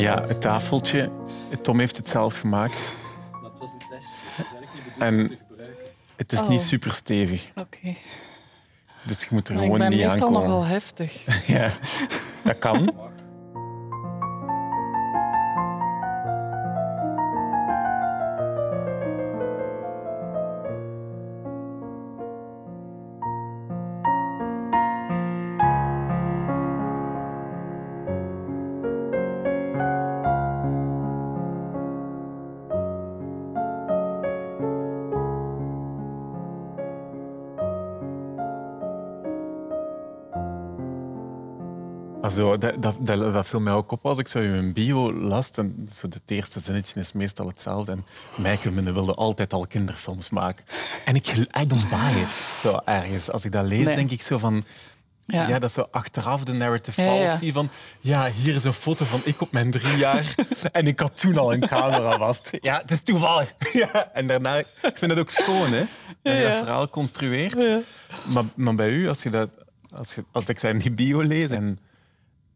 Ja, het tafeltje. Tom heeft het zelf gemaakt. Maar het was een testje. Het is eigenlijk niet bedoeld En- om te gebruiken. Het is Oh. niet super stevig, Oké. dus je moet er Maar ik gewoon ben niet meestal aankomen. nogal heftig. Ja, dat kan. Also, dat, dat, dat, dat viel mij ook op als ik zo in bio las. En zo het eerste zinnetje is meestal hetzelfde. En Mijke Minne wilde altijd al kinderfilms maken. En ik, I don't buy it. Zo ergens. Als ik dat lees, Nee. denk ik zo van... Ja. Ja. dat is zo achteraf de narrative Ja, ja. fallacy van... Ja, hier is een foto van ik op mijn drie jaar. en ik had toen al een camera vast. Ja, het is toevallig. Ja, en daarna... Ik vind het ook schoon, hè. Dat je dat Ja. verhaal construeert. Ja. Maar, maar bij u, als, je dat, als, je, als ik zijn die bio lees, en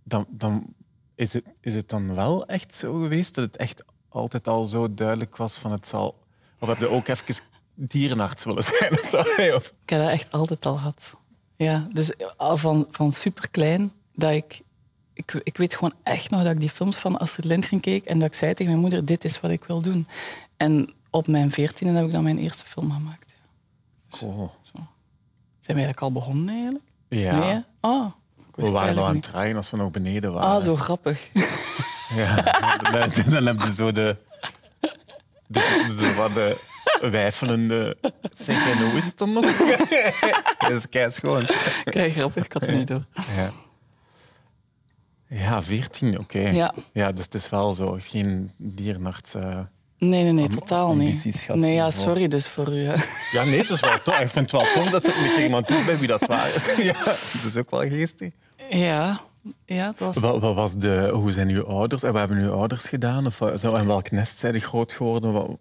dan, dan is, het, is het dan wel echt zo geweest dat het echt altijd al zo duidelijk was van het zal... Of heb je ook even dierenarts willen zijn? Of zo? Of, Ik heb dat echt altijd al gehad. Ja, dus al van, van super klein dat ik, ik. Ik weet gewoon echt nog dat ik die films van Astrid Lindgren keek en dat ik zei tegen mijn moeder: Dit is wat ik wil doen. En op mijn veertiende heb ik dan mijn eerste film gemaakt. Ja. Zijn we eigenlijk al begonnen eigenlijk? Ja, Nee? Oh, we waren nog aan het draaien als we nog beneden waren. Ah, zo grappig. Ja, dan, dan heb je zo de... de, de, wat de wijfelende... Zeg, hoe is het dan nog? dat is kei schoon. Kijk, grappig, ik had het niet door. Ja. Ja, 14, oké. Ja. ja, dus het is wel zo. Geen dierenarts. eh. Nee, nee, nee, Am- totaal niet. Nee, ja, hoor. sorry dus voor u. hè. Ja, nee, het is wel tof. Ik vind het wel tof dat er keer iemand is bij wie dat waar is. Ja, dat is ook wel geestig. Ja, ja, het was... Wat, wat was de, hoe zijn uw ouders? En wat hebben uw ouders gedaan? Of zo, in welk nest zijn die groot geworden? Wat-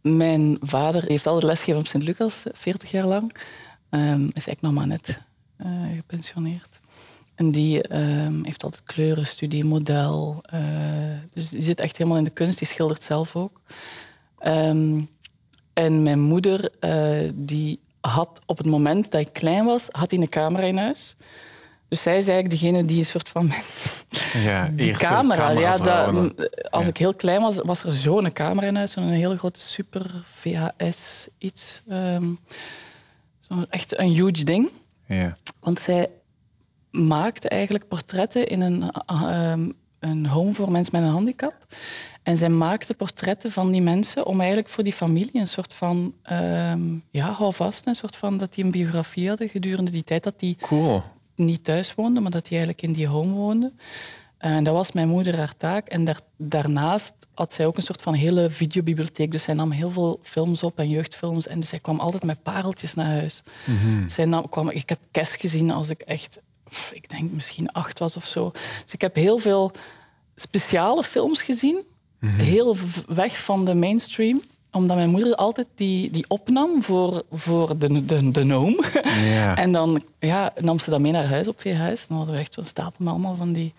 Mijn vader heeft altijd lesgegeven op Sint-Lucas, 40 jaar lang. Ehm is eigenlijk nog maar net eh, gepensioneerd. En die ehm, heeft altijd kleurenstudie, model. eh, dus die zit echt helemaal in de kunst. Die schildert zelf ook. Ehm, en mijn moeder, eh, die had op het moment dat ik klein was, had hij een camera in huis. Dus zij is eigenlijk degene die een soort van ja, die camera, ja, dat, als Ja. ik heel klein was, was er zo'n camera in huis. Zo'n hele grote super VHS iets. ehm zo echt een huge ding. Ja. Want zij maakte eigenlijk portretten in een, eh, ehm, een home voor mensen met een handicap. En zij maakte portretten van die mensen om eigenlijk voor die familie een soort van, ehm, ja, hou vast, een soort van dat die een biografie hadden gedurende die tijd dat die Cool. niet thuis woonde, maar dat hij eigenlijk in die home woonde. En dat was mijn moeder haar taak. En daar, daarnaast had zij ook een soort van hele videobibliotheek. Dus zij nam heel veel films op en jeugdfilms. En dus zij kwam altijd met pareltjes naar huis. zij nam, kwam, ik heb Kes gezien als ik echt, ik denk misschien acht was of zo. Dus ik heb heel veel speciale films gezien. Heel v- weg van de mainstream omdat mijn moeder altijd die, die opnam voor, voor de, de, de noom. En dan ja, nam ze dat mee naar huis op VHS. Dan hadden we echt zo'n stapel met allemaal van die...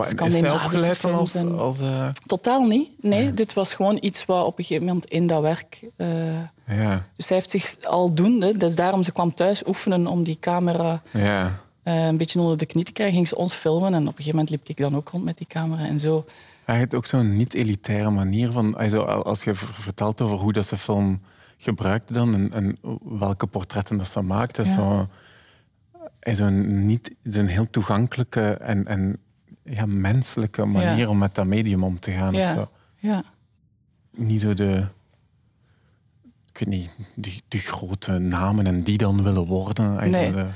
Scandinavische opgeleid dan als... als eh, Totaal niet. Nee, dit was gewoon iets wat op een gegeven moment in dat werk... eh, ja, dus zij heeft zich aldoende... Dus daarom ze kwam thuis oefenen om die camera ja. een beetje onder de knie te krijgen. Ging ze ons filmen en op een gegeven moment liep ik dan ook rond met die camera. En zo. Hij heeft ook zo'n niet-elitaire manier van... Also, als je vertelt over hoe dat ze film gebruikte dan en, en welke portretten dat ze maakte, zo, hij zo'n niet zo'n heel toegankelijke en, en ja, menselijke manier Ja. om met dat medium om te gaan. Of Ja. zo. Ja. Niet zo de... Ik weet niet, die, die grote namen en die dan willen worden. Nee. de-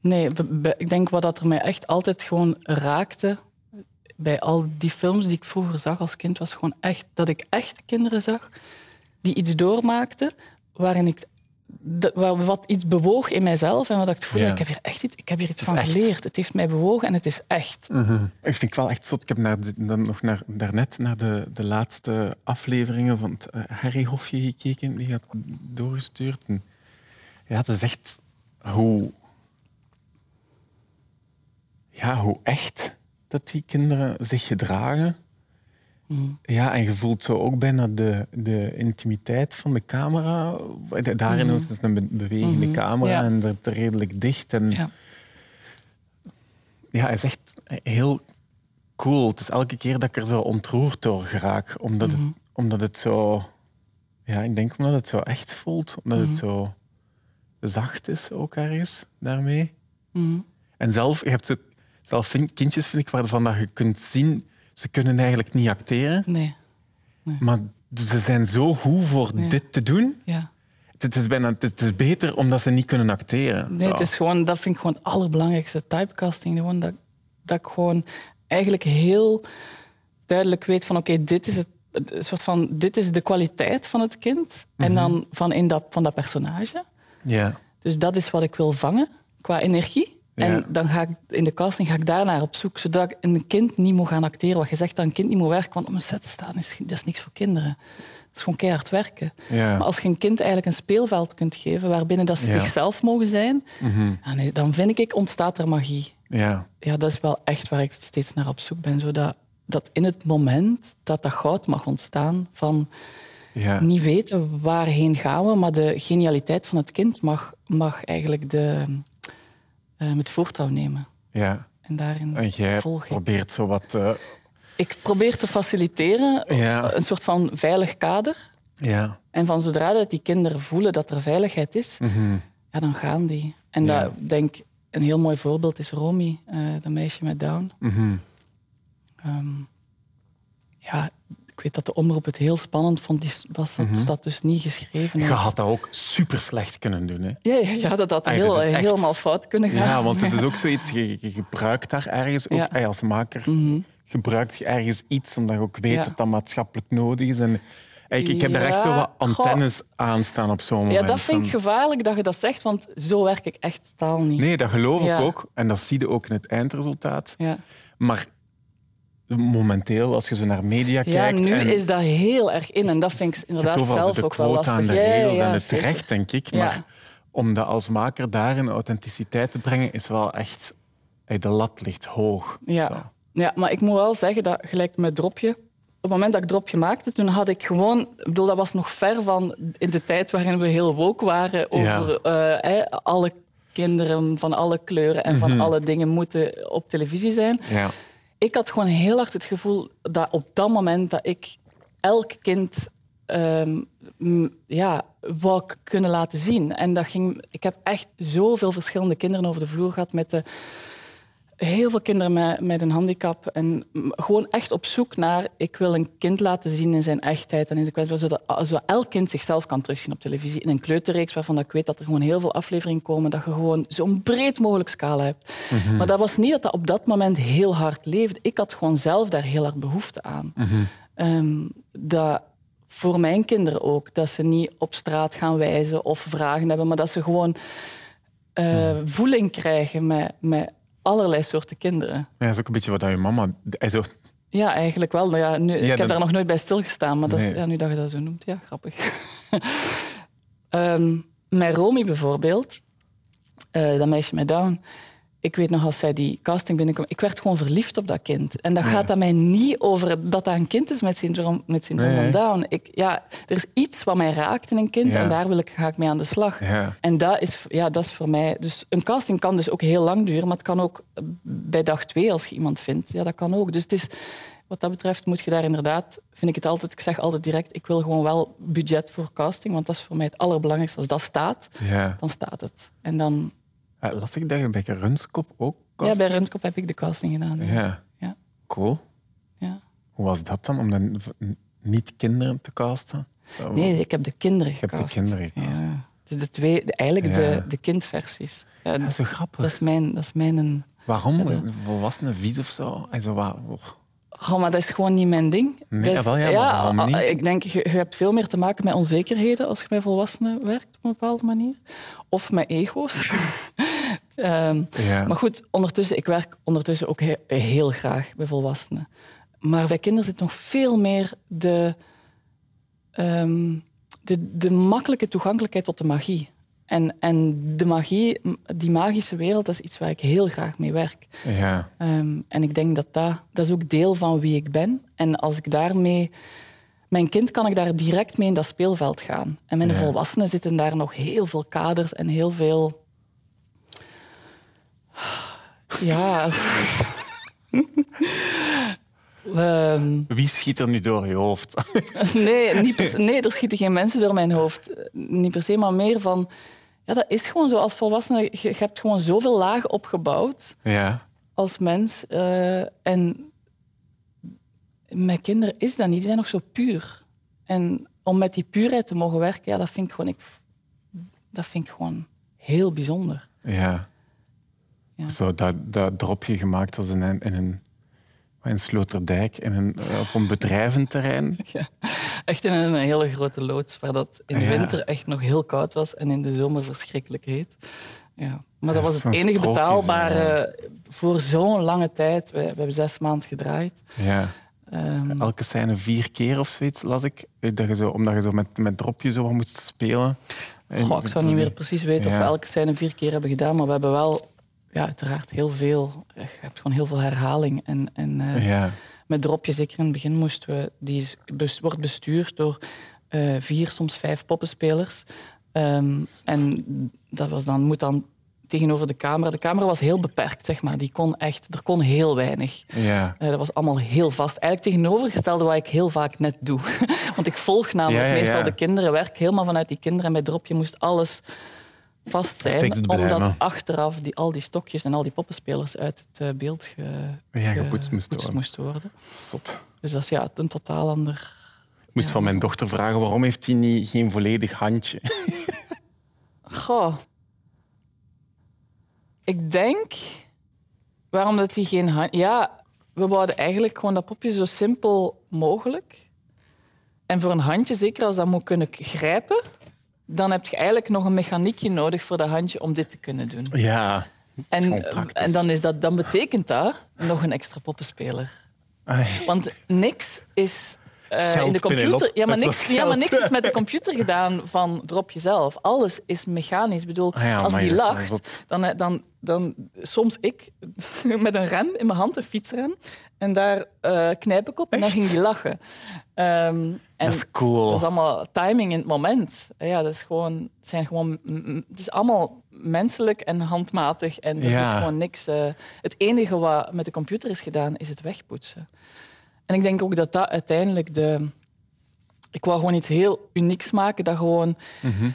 Nee, ik denk wat dat er mij echt altijd gewoon raakte bij al die films die ik vroeger zag als kind, was gewoon echt dat ik echt kinderen zag die iets doormaakten waarin ik de- wat iets bewoog in mijzelf en wat ik het voelde, Ja. ik heb hier echt iets, ik heb hier iets van echt. geleerd. Het heeft mij bewogen en het is echt. Ik vind het wel echt zot. Ik heb naar de, dan nog naar, daarnet naar de, de laatste afleveringen van het eh, Harry Hofje gekeken. Die had doorgestuurd. En ja, het is echt hoe... Ja, hoe echt dat die kinderen zich gedragen. Mhm. Ja, en je voelt zo ook bijna de, de intimiteit van de camera. Daarin Mhm. is het een be- bewegende Mhm. camera Ja. en het redelijk dicht. En ja. Ja. het is echt heel cool. Het is elke keer dat ik er zo ontroerd door geraak. Omdat, het, omdat het zo... Ja, ik denk omdat het zo echt voelt. Omdat het zo zacht is ook ergens daarmee. En zelf, je hebt zo, zelf vind- kindjes, vind ik, waarvan dat je kunt zien... Ze kunnen eigenlijk niet acteren. Nee. Maar ze zijn zo goed voor dit te doen. Ja. Het is, bijna, het is beter omdat ze niet kunnen acteren. Nee, Zo. het is gewoon, dat vind ik gewoon het allerbelangrijkste. Typecasting. Gewoon dat, dat ik gewoon eigenlijk heel duidelijk weet van oké, dit is het. Een soort van, dit is de kwaliteit van het kind. En dan van, in dat, van dat personage. Ja. Dus dat is wat ik wil vangen qua energie. Ja. En dan ga ik in de casting ga ik daarnaar op zoek, zodat ik een kind niet moet gaan acteren. Wat je zegt dat een kind niet moet werken, want op een set staan is, dat is niks voor kinderen. Dat is gewoon keihard werken. Ja. Maar als je een kind eigenlijk een speelveld kunt geven waarbinnen dat ze Ja. zichzelf mogen zijn, Mhm. dan vind ik, ontstaat er magie. ja. Ja, dat is wel echt waar ik steeds naar op zoek ben. Zodat dat in het moment dat dat goud mag ontstaan van Ja. niet weten waarheen gaan we, maar de genialiteit van het kind mag, mag eigenlijk de, eh, het voortouw nemen. ja. En daarin En jij volg ik. probeert zo wat... eh, Ik probeer te faciliteren, Ja. een soort van veilig kader. ja. En van zodra dat die kinderen voelen dat er veiligheid is, Mhm. ja, dan gaan die. En Ja. dat denk een heel mooi voorbeeld is Romy, eh dat meisje met Down. Mhm. Ehm, ja, ik weet dat de omroep het heel spannend vond. Die was dat, dat dus niet geschreven. Je had dat ook super slecht kunnen doen. Hè? Ja, ja, ja, dat had Ay, heel, dat echt- helemaal fout kunnen gaan. Ja, want het is ook zoiets, je, je gebruikt daar ergens ook, Ja. als maker, Mhm. gebruikt je ergens iets omdat je ook weet Ja. dat dat maatschappelijk nodig is. En, ik, ik heb daar echt zo wat antennes aan staan op zo'n moment. Ja, dat vind ik gevaarlijk dat je dat zegt, want zo werk ik echt totaal niet. Nee, dat geloof ik ook. En dat zie je ook in het eindresultaat. Ja, Maar momenteel, als je zo naar media ja kijkt... nu en is dat heel erg in en dat vind ik inderdaad zelf ook wel lastig. en de Ja, ja, regels ja, en het zeker. recht, denk ik. Ja. Maar om dat als maker daarin authenticiteit te brengen, is wel echt... de lat ligt hoog. Zo. Ja. ja, maar ik moet wel zeggen dat gelijk met Dropje. Op het moment dat ik Dropje maakte, toen had ik gewoon... Ik bedoel, dat was nog ver van in de tijd waarin we heel woke waren over eh, alle kinderen van alle kleuren en van alle dingen moeten op televisie zijn. Ja. Ik had gewoon heel hard het gevoel dat op dat moment dat ik elk kind ehm, m, ja, wou kunnen laten zien. En dat ging, ik heb echt zoveel verschillende kinderen over de vloer gehad met de, heel veel kinderen met, met een handicap. En gewoon echt op zoek naar, ik wil een kind laten zien in zijn echtheid en in zijn kwetsbaarheid, zodat, zodat elk kind zichzelf kan terugzien op televisie. In een kleuterreeks waarvan ik weet dat er gewoon heel veel afleveringen komen, dat je gewoon zo'n breed mogelijk scala hebt. Maar dat was niet dat dat op dat moment heel hard leefde. Ik had gewoon zelf daar heel hard behoefte aan. Ehm, dat voor mijn kinderen ook, dat ze niet op straat gaan wijzen of vragen hebben, maar dat ze gewoon eh, voeling krijgen met, met allerlei soorten kinderen. Ja, dat is ook een beetje wat je mama... Ja, eigenlijk wel. Ja, nu, ik heb dat- daar nog nooit bij stilgestaan. Maar dat is, Nee. ja, nu dat je dat zo noemt, ja, grappig. Ehm, met Romy bijvoorbeeld, eh, dat meisje met Down. Ik weet nog als zij die casting binnenkwam, ik werd gewoon verliefd op dat kind. En dat gaat aan mij niet over dat dat een kind is met syndroom, met syndroom nee. Down. Ik, ja, er is iets wat mij raakt in een kind Ja. en daar wil ik, ga ik mee aan de slag. ja. En dat is, ja, dat is voor mij... Dus een casting kan dus ook heel lang duren, maar het kan ook bij dag twee als je iemand vindt. Ja, dat kan ook. Dus het is, wat dat betreft moet je daar inderdaad... Vind ik het altijd... Ik zeg altijd direct, ik wil gewoon wel budget voor casting, want dat is voor mij het allerbelangrijkste. Als dat staat, ja. dan staat het. En dan... Eh, Las ik dat je bij Runskop ook Ja, casting? bij Rundkop heb ik de casting gedaan. Ja. Ja, Ja. cool. Ja. Hoe was dat dan, om dan niet kinderen te casten? Zo, Nee, ik heb de kinderen hebt de gecast. kinderen gecast. Ja. Dus de twee, de- eigenlijk Ja. de, de kindversies. Ja, Dat is zo grappig. dat is mijn... Dat is mijn Waarom? Ja, dat- Volwassenen vies of zo? En zo wat, oh. Maar dat is gewoon niet mijn ding. Nee, is- wel ja, maar waarom ah, niet? Ik denk, je, je hebt veel meer te maken met onzekerheden als je met volwassenen werkt op een bepaalde manier. Of met ego's. Ehm, Ja. Maar goed, ondertussen, ik werk ondertussen ook he- heel graag bij volwassenen. Maar bij kinderen zit nog veel meer de, ehm, de, de makkelijke toegankelijkheid tot de magie. En, en de magie, die magische wereld, dat is iets waar ik heel graag mee werk. Ja. Ehm, en ik denk dat, dat dat is ook deel van wie ik ben. En als ik daarmee... Mijn kind kan ik daar direct mee in dat speelveld gaan. En mijn Ja. volwassenen zitten daar nog heel veel kaders en heel veel... Ja... Ehm, Wie schiet er nu door je hoofd? nee, niet per nee, er schieten geen mensen door mijn hoofd. Niet per se, maar meer van... Ja, dat is gewoon zo. Als volwassene, je, je hebt gewoon zoveel lagen opgebouwd ja. als mens. eh, en met kinderen is dat niet. Die zijn nog zo puur. En om met die puurheid te mogen werken, ja, dat vind ik gewoon, ik, dat vind ik gewoon heel bijzonder. Ja. Ja. Zo, dat, dat dropje gemaakt was in een, in een, in Sloterdijk, in een, eh, op een bedrijventerrein. Echt in een hele grote loods, waar dat in de Ja. winter echt nog heel koud was en in de zomer verschrikkelijk heet. Ja. Maar dat Ja, was het enige sprookjes, betaalbare voor zo'n lange tijd. We, we hebben zes maanden gedraaid. Ja. Ehm, Elke scène vier keer of zoiets, las ik. Dat je zo, omdat je zo met, met dropje zo moest spelen. En- goh, ik zou niet meer precies weten of Ja. we elke scène vier keer hebben gedaan, maar we hebben wel ja, uiteraard heel veel. Je hebt gewoon heel veel herhaling. En, en eh, Ja. met dropje, zeker in het begin, moesten we... Die is, bes- wordt bestuurd door eh, vier, soms vijf poppenspelers. Ehm, en dat was dan, moet dan tegenover de camera... De camera was heel beperkt, zeg maar. Die kon echt... Er kon heel weinig. Ja. Eh, dat was allemaal heel vast. Eigenlijk tegenovergestelde wat ik heel vaak net doe. Want ik volg namelijk Ja, meestal de kinderen, werk helemaal vanuit die kinderen. En bij dropje moest alles vast zijn. Omdat achteraf die, al die stokjes en al die poppenspelers uit het eh, beeld ge, Ja, gepoetst moest worden. moesten worden. Dus dat is ja, een totaal ander... Ik moest Ja, van mijn dochter vragen waarom heeft hij niet, geen volledig handje. Goh. Ik denk... Waarom dat hij geen hand... Ja, we wouden eigenlijk gewoon dat popje zo simpel mogelijk. En voor een handje, zeker als dat moet kunnen grijpen, dan heb je eigenlijk nog een mechaniekje nodig voor dat handje om dit te kunnen doen. Ja. En, en dan, is dat, dan betekent dat nog een extra poppenspeler. Ai. Want niks is eh, in de computer. Ja maar, niks, ja, maar niks is met de computer gedaan van drop jezelf. Alles is mechanisch. Ik bedoel, Ah ja, als die lacht, dan, dan, dan soms ik met een rem in mijn hand, een fietsrem, en daar eh, knijp ik op en dan ging die lachen. Ehm, en Dat is cool. dat is allemaal timing in het moment. Ja, dat is gewoon, het zijn gewoon, het is allemaal menselijk en handmatig en er Ja. zit gewoon niks. eh, het enige wat met de computer is gedaan, is het wegpoetsen. En ik denk ook dat dat uiteindelijk de. Ik wou gewoon iets heel unieks maken dat gewoon Mhm.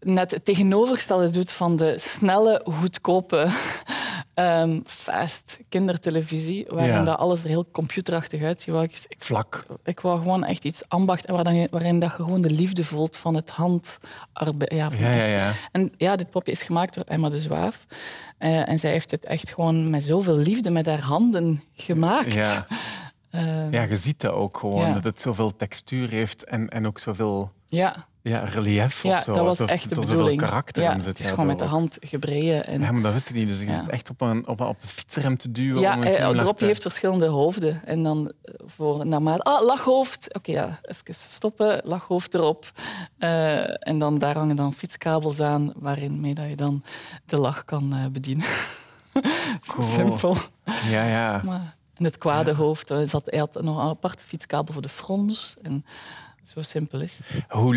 net het tegenovergestelde doet van de snelle, goedkope, ehm, fast kindertelevisie, waarin Ja. dat alles er heel computerachtig uitziet. Ik, Vlak. ik wou gewoon echt iets ambacht en waar dan je- waarin dat je gewoon de liefde voelt van het handarbeid. Ja, Ja, ja, ja. En ja, dit popje is gemaakt door Emma de Zwaaf. Eh, en zij heeft het echt gewoon met zoveel liefde met haar handen gemaakt. Ja. Eh, ja, je ziet dat ook gewoon, Ja. dat het zoveel textuur heeft en, en ook zoveel ja, ja, relief ja of zo. dat was Alsof echt de er bedoeling. zoveel karakter ja, in zit. het is ja, gewoon met de hand gebreien. En, Ja, maar dat wist ik niet. Dus je Ja. zit echt op een, op een, op een fietsrem te duwen. Ja, om een eh, Dropje te- heeft verschillende hoofden. En dan eh, voor naarmate... Ah, lachhoofd. Oké, ja, even stoppen. Lachhoofd erop. Eh, en dan daar hangen dan fietskabels aan, waarin mee dat je dan de lach kan bedienen. Zo Cool. simpel. Ja, ja. Maar, en het kwade hoofd. Zat, hij had nog een aparte fietskabel voor de frons. En zo simpel is het. Hoe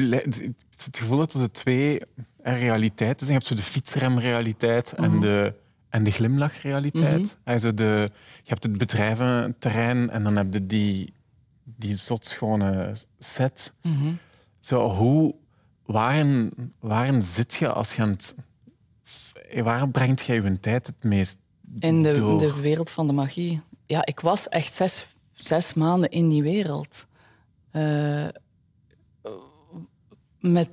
het gevoel dat er twee realiteiten zijn. Je hebt zo de fietsremrealiteit en, Mhm. de, en de glimlachrealiteit. Also de, je hebt het bedrijventerrein en dan heb je die, die zotschone set. Mhm. Zo, hoe, waarin, waarin zit je als je aan het... Waar brengt jij je tijd het meest In de, door? de wereld van de magie. Ja, ik was echt zes, zes maanden in die wereld. Eh, met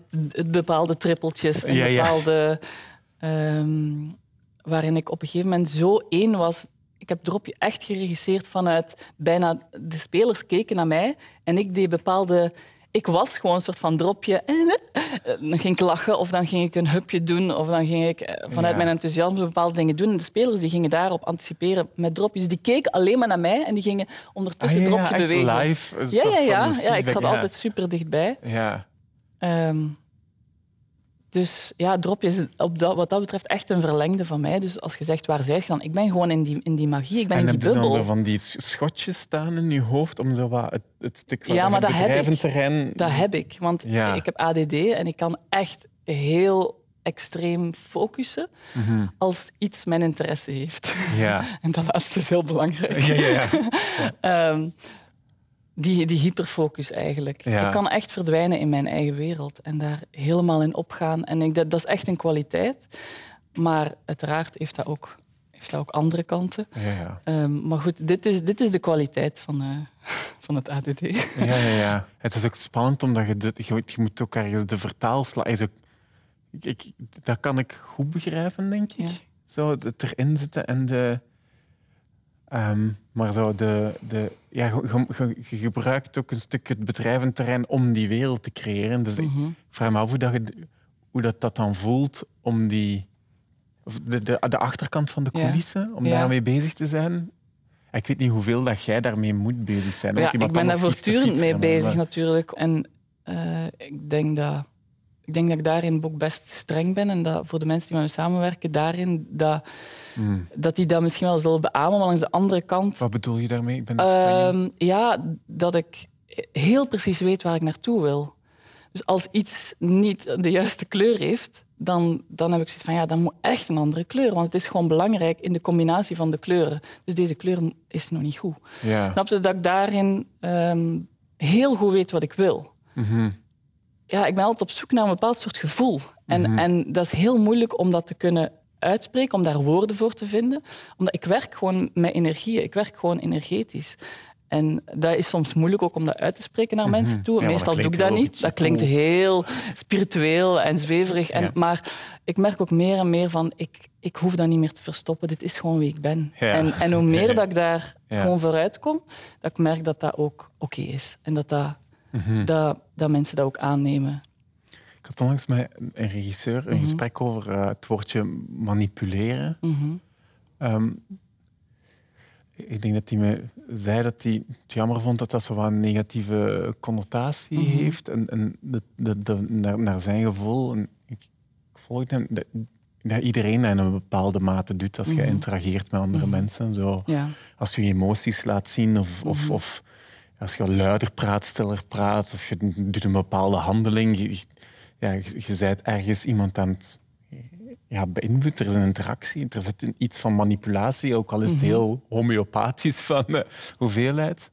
bepaalde trippeltjes en Ja, ja. bepaalde... ehm, waarin ik op een gegeven moment zo één was. Ik heb Dropje echt geregisseerd vanuit bijna... De spelers keken naar mij en ik deed bepaalde... Ik was gewoon een soort van dropje. Eh, Dan ging ik lachen of dan ging ik een hupje doen of dan ging ik eh, vanuit Ja. mijn enthousiasme bepaalde dingen doen. En de spelers die gingen daarop anticiperen met dropjes. Die keken alleen maar naar mij en die gingen ondertussen Ah, ja, dropje bewegen. live. een ja, soort ja, van ja, ja. Ik zat altijd super dichtbij. Ja, Ehm, Dus ja, dropje is op dat, wat dat betreft echt een verlengde van mij. Dus als je zegt, waar je dan? Ik ben gewoon in die, in die magie, ik ben en in heb die je dan bubbel. zo van die schotjes staan in je hoofd om zo wat het, het stuk van Ja, het maar dat heb ik. bedrijventerrein... Dat heb ik, want Ja. ik heb ADD en ik kan echt heel extreem focussen Mhm. als iets mijn interesse heeft. Ja. En dat laatste is heel belangrijk. Ja, ja, ja. Ehm, die, die hyperfocus eigenlijk. Ja. Ik kan echt verdwijnen in mijn eigen wereld en daar helemaal in opgaan. En ik, dat, dat is echt een kwaliteit. Maar uiteraard heeft dat ook, heeft dat ook andere kanten. ja, ja. Ehm, maar goed, dit is, dit is de kwaliteit van, eh, van het ADD. Ja, ja, ja. Het is ook spannend omdat je, dit, je, moet- je moet ook ergens de vertaalslag. is ook- Ik, ik, dat kan ik goed begrijpen, denk ik. Zo het erin zitten en de. Ehm, maar zo de. de ja, je, je- je gebruikt ook een stuk het bedrijventerrein om die wereld te creëren. Dus ik Mhm. vraag me af hoe dat, je, hoe dat, dat dan voelt om die. De, de, de achterkant van de Ja. coulissen, om daarmee bezig te zijn. Ik weet niet hoeveel dat jij daarmee moet bezig zijn. Ja, ik ben daar voortdurend mee bezig maar- natuurlijk. En eh, ik, denk dat, ik denk dat ik daarin ook best streng ben. En dat voor de mensen die met me samenwerken, daarin, dat, Hmm. dat die dat misschien wel zullen beamen. Maar langs de andere kant, Wat bedoel je daarmee? Ik ben streng ehm, ja, dat ik heel precies weet waar ik naartoe wil. Dus als iets niet de juiste kleur heeft, dan, dan heb ik zoiets van ja, dan moet echt een andere kleur. Want het is gewoon belangrijk in de combinatie van de kleuren. Dus deze kleur is nog niet goed. Ja. Snap je dat ik daarin ehm, heel goed weet wat ik wil? Mhm. Ja, ik ben altijd op zoek naar een bepaald soort gevoel. En, Mhm. en dat is heel moeilijk om dat te kunnen uitspreken, om daar woorden voor te vinden. Omdat ik werk gewoon met energie, ik werk gewoon energetisch. En dat is soms moeilijk ook om dat uit te spreken naar mensen toe. Mhm. Ja, maar Meestal doe ik dat niet. Dat klinkt heel spiritueel en zweverig. En, Ja. Maar ik merk ook meer en meer van, ik, ik hoef dat niet meer te verstoppen. Dit is gewoon wie ik ben. Ja. En, en hoe meer dat ik daar gewoon vooruit kom, dat ik merk dat dat ook oké is. En dat, dat, Mhm. dat, dat mensen dat ook aannemen. Ik had onlangs met een regisseur een Mhm. gesprek over eh, het woordje manipuleren. Mhm. Ehm, ik denk dat hij me zei dat hij het jammer vond dat dat zo een negatieve connotatie heeft. En, en de, de, de- naar, naar zijn gevoel. En ik, ik volg hem. Dat, dat iedereen in een bepaalde mate doet als je interageert met andere mensen. Zo. Ja. als je je emoties laat zien of, of, of als je luider praat, stiller praat of je doet een bepaalde handeling. Je, ja, je, je bent ergens iemand aan het ja, beïnvloeden. Er is een interactie, er zit een- iets van manipulatie, ook al is het Mhm. heel homeopathisch van de hoeveelheid.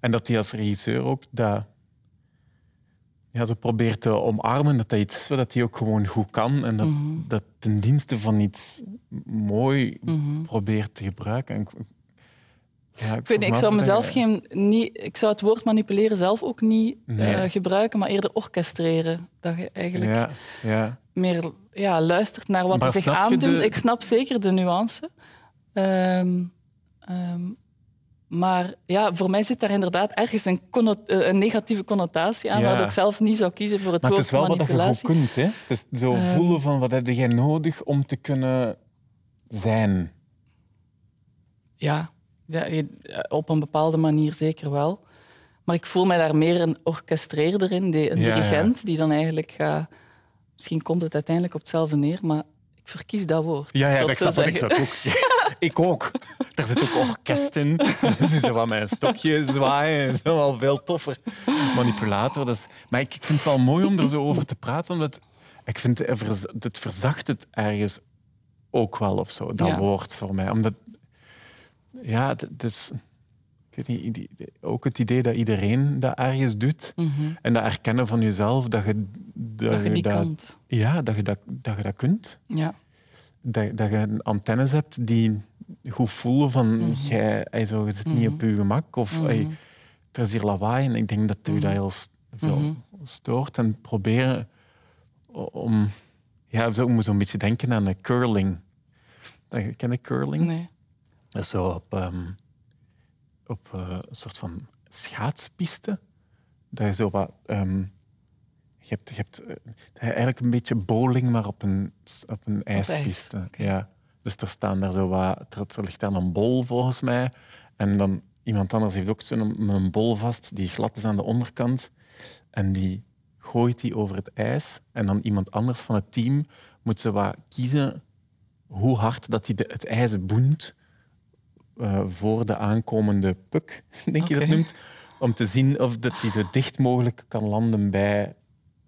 En dat hij als regisseur ook dat ja, zo probeert te omarmen, dat dat iets is wat hij ook gewoon goed kan en dat, Mhm. dat ten dienste van iets mooi Mhm. probeert te gebruiken. En ik, ja, Ik, zou mezelf geen, niet, ik zou het woord manipuleren zelf ook niet Nee. eh, gebruiken, maar eerder orchestreren. Dat je eigenlijk Ja, ja. meer ja, luistert naar wat Maar er zich aandoet. de- Ik snap zeker de nuance. Ehm, ehm, maar ja, voor mij zit daar inderdaad ergens een, eh, een negatieve connotatie aan, Ja. waardoor ik zelf niet zou kiezen voor het Maar het woord is wel wat je goed manipulatie. kunt. Hè? Het is zo Ehm. voelen van wat heb jij nodig om te kunnen zijn. Ja, ja, op een bepaalde manier zeker wel. Maar ik voel mij daar meer een orchestreerder in, een Ja, ja. dirigent, die dan eigenlijk gaat... Misschien komt het uiteindelijk op hetzelfde neer, maar ik verkies dat woord. Ja, Ik ja dat snap ik. Zat ook. ik ook. Er zit ook orkest in. Dat is zo van mijn stokje zwaaien. Dat is wel veel toffer. Manipulator. Dat is... Maar ik vind het wel mooi om er zo over te praten, omdat ik vind het, verzacht het ergens ook wel of zo, dat Ja. woord voor mij. Omdat, ja, is... Ik weet niet, die- ook het idee dat iedereen dat ergens doet. Mhm. En dat erkennen van jezelf, dat je dat, Dat je. Ja, dat je dat, dat je dat kunt. Ja. Dat, dat je antennes hebt die goed voelen van... Mhm. jij, je zit niet Mhm. op je gemak. Of Mhm. er is hier lawaai. En ik denk dat u Mhm. dat heel veel Mhm. stoort. En proberen om... Ja, zo, moet zo'n beetje denken aan de curling. Dat- Ken je curling? Nee. Dat is zo op, ehm, op eh, een soort van schaatspiste. Dat je zo wat... ehm, je hebt, je hebt eh, eigenlijk een beetje bowling, maar op een, op een ijs, ijspiste. Ja. Dus er, staan daar zo wat, er, er ligt daar een bol volgens mij. En dan iemand anders heeft ook zo'n een bol vast die glad is aan de onderkant. En die gooit die over het ijs en dan iemand anders van het team moet ze wat kiezen hoe hard dat hij het ijs boent eh, voor de aankomende puk, denk je dat noemt, om te zien of dat hij zo dicht mogelijk kan landen bij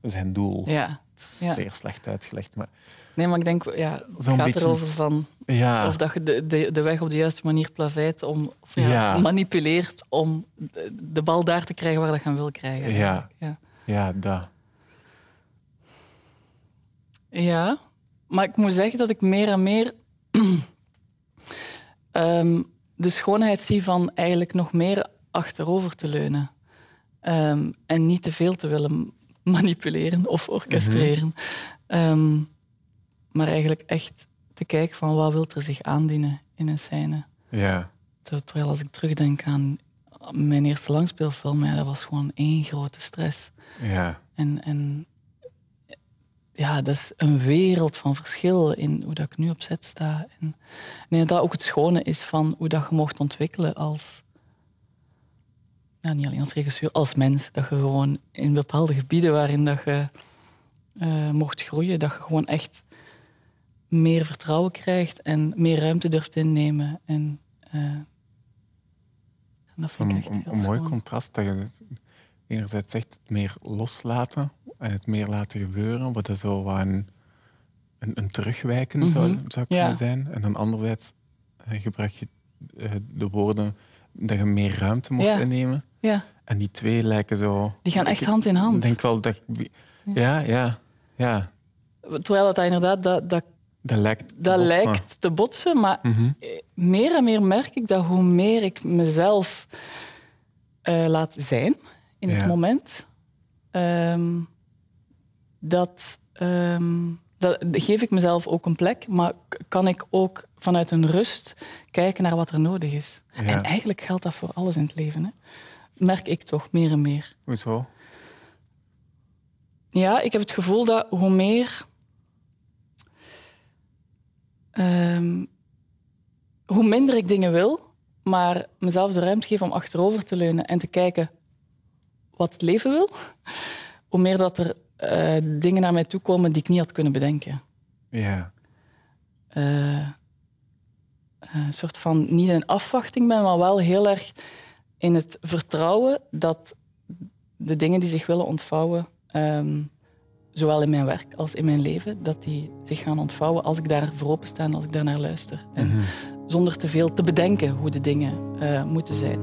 zijn doel. Ja. Zeer slecht uitgelegd, maar Nee, maar ik denk, ja, het gaat beetje erover van ja, of dat je de, de, de weg op de juiste manier plaveit om, of ja, Ja. manipuleert om de, de bal daar te krijgen waar dat je hem wil krijgen. Ja. Ja. ja, dat. Ja, maar ik moet zeggen dat ik meer en meer ehm, de schoonheid zie van eigenlijk nog meer achterover te leunen. Ehm, en niet te veel te willen manipuleren of orchestreren. Ehm, maar eigenlijk echt te kijken van wat wil er zich aandienen in een scène. Ja, Ter- Terwijl als ik terugdenk aan mijn eerste langspeelfilm, ja, dat was gewoon één grote stress. ja, En, en ja, dat is een wereld van verschil in hoe dat ik nu op zet sta. En nee, dat ook het schone is van hoe dat je mocht ontwikkelen als... Ja, niet alleen als regisseur, als mens. Dat je gewoon in bepaalde gebieden waarin dat je eh, mocht groeien, dat je gewoon echt meer vertrouwen krijgt en meer ruimte durft innemen. En, eh, en dat vind ik echt een, heel een mooi contrast dat je enerzijds zegt het meer loslaten en het meer laten gebeuren, wat dat zo een, een, een terugwijken zou, Mhm. zou kunnen zijn. En dan anderzijds eh, gebruik je eh, de woorden dat je meer ruimte mocht Ja. innemen. Ja, En die twee lijken zo... die gaan echt hand in hand. Ik denk wel dat... Ja, ja, ja. Terwijl dat inderdaad dat, dat Dat lijkt te dat botsen. lijkt te botsen, maar Mhm. meer en meer merk ik dat hoe meer ik mezelf eh, laat zijn in het moment, ehm, dat, ehm, dat geef ik mezelf ook een plek, maar kan ik ook vanuit een rust kijken naar wat er nodig is. Ja. En eigenlijk geldt dat voor alles in het leven. Hè? Merk ik toch meer en meer. Hoezo? Ja, ik heb het gevoel dat hoe meer. ehm, hoe minder ik dingen wil, maar mezelf de ruimte geef om achterover te leunen en te kijken wat het leven wil, hoe meer dat er eh, dingen naar mij toe komen die ik niet had kunnen bedenken. Ja. Eh, een soort van niet in afwachting ben, maar wel heel erg in het vertrouwen dat de dingen die zich willen ontvouwen, ehm, zowel in mijn werk als in mijn leven, dat die zich gaan ontvouwen als ik daar voor opensta en als ik daar naar luister. En Mhm. zonder te veel te bedenken hoe de dingen eh, moeten zijn.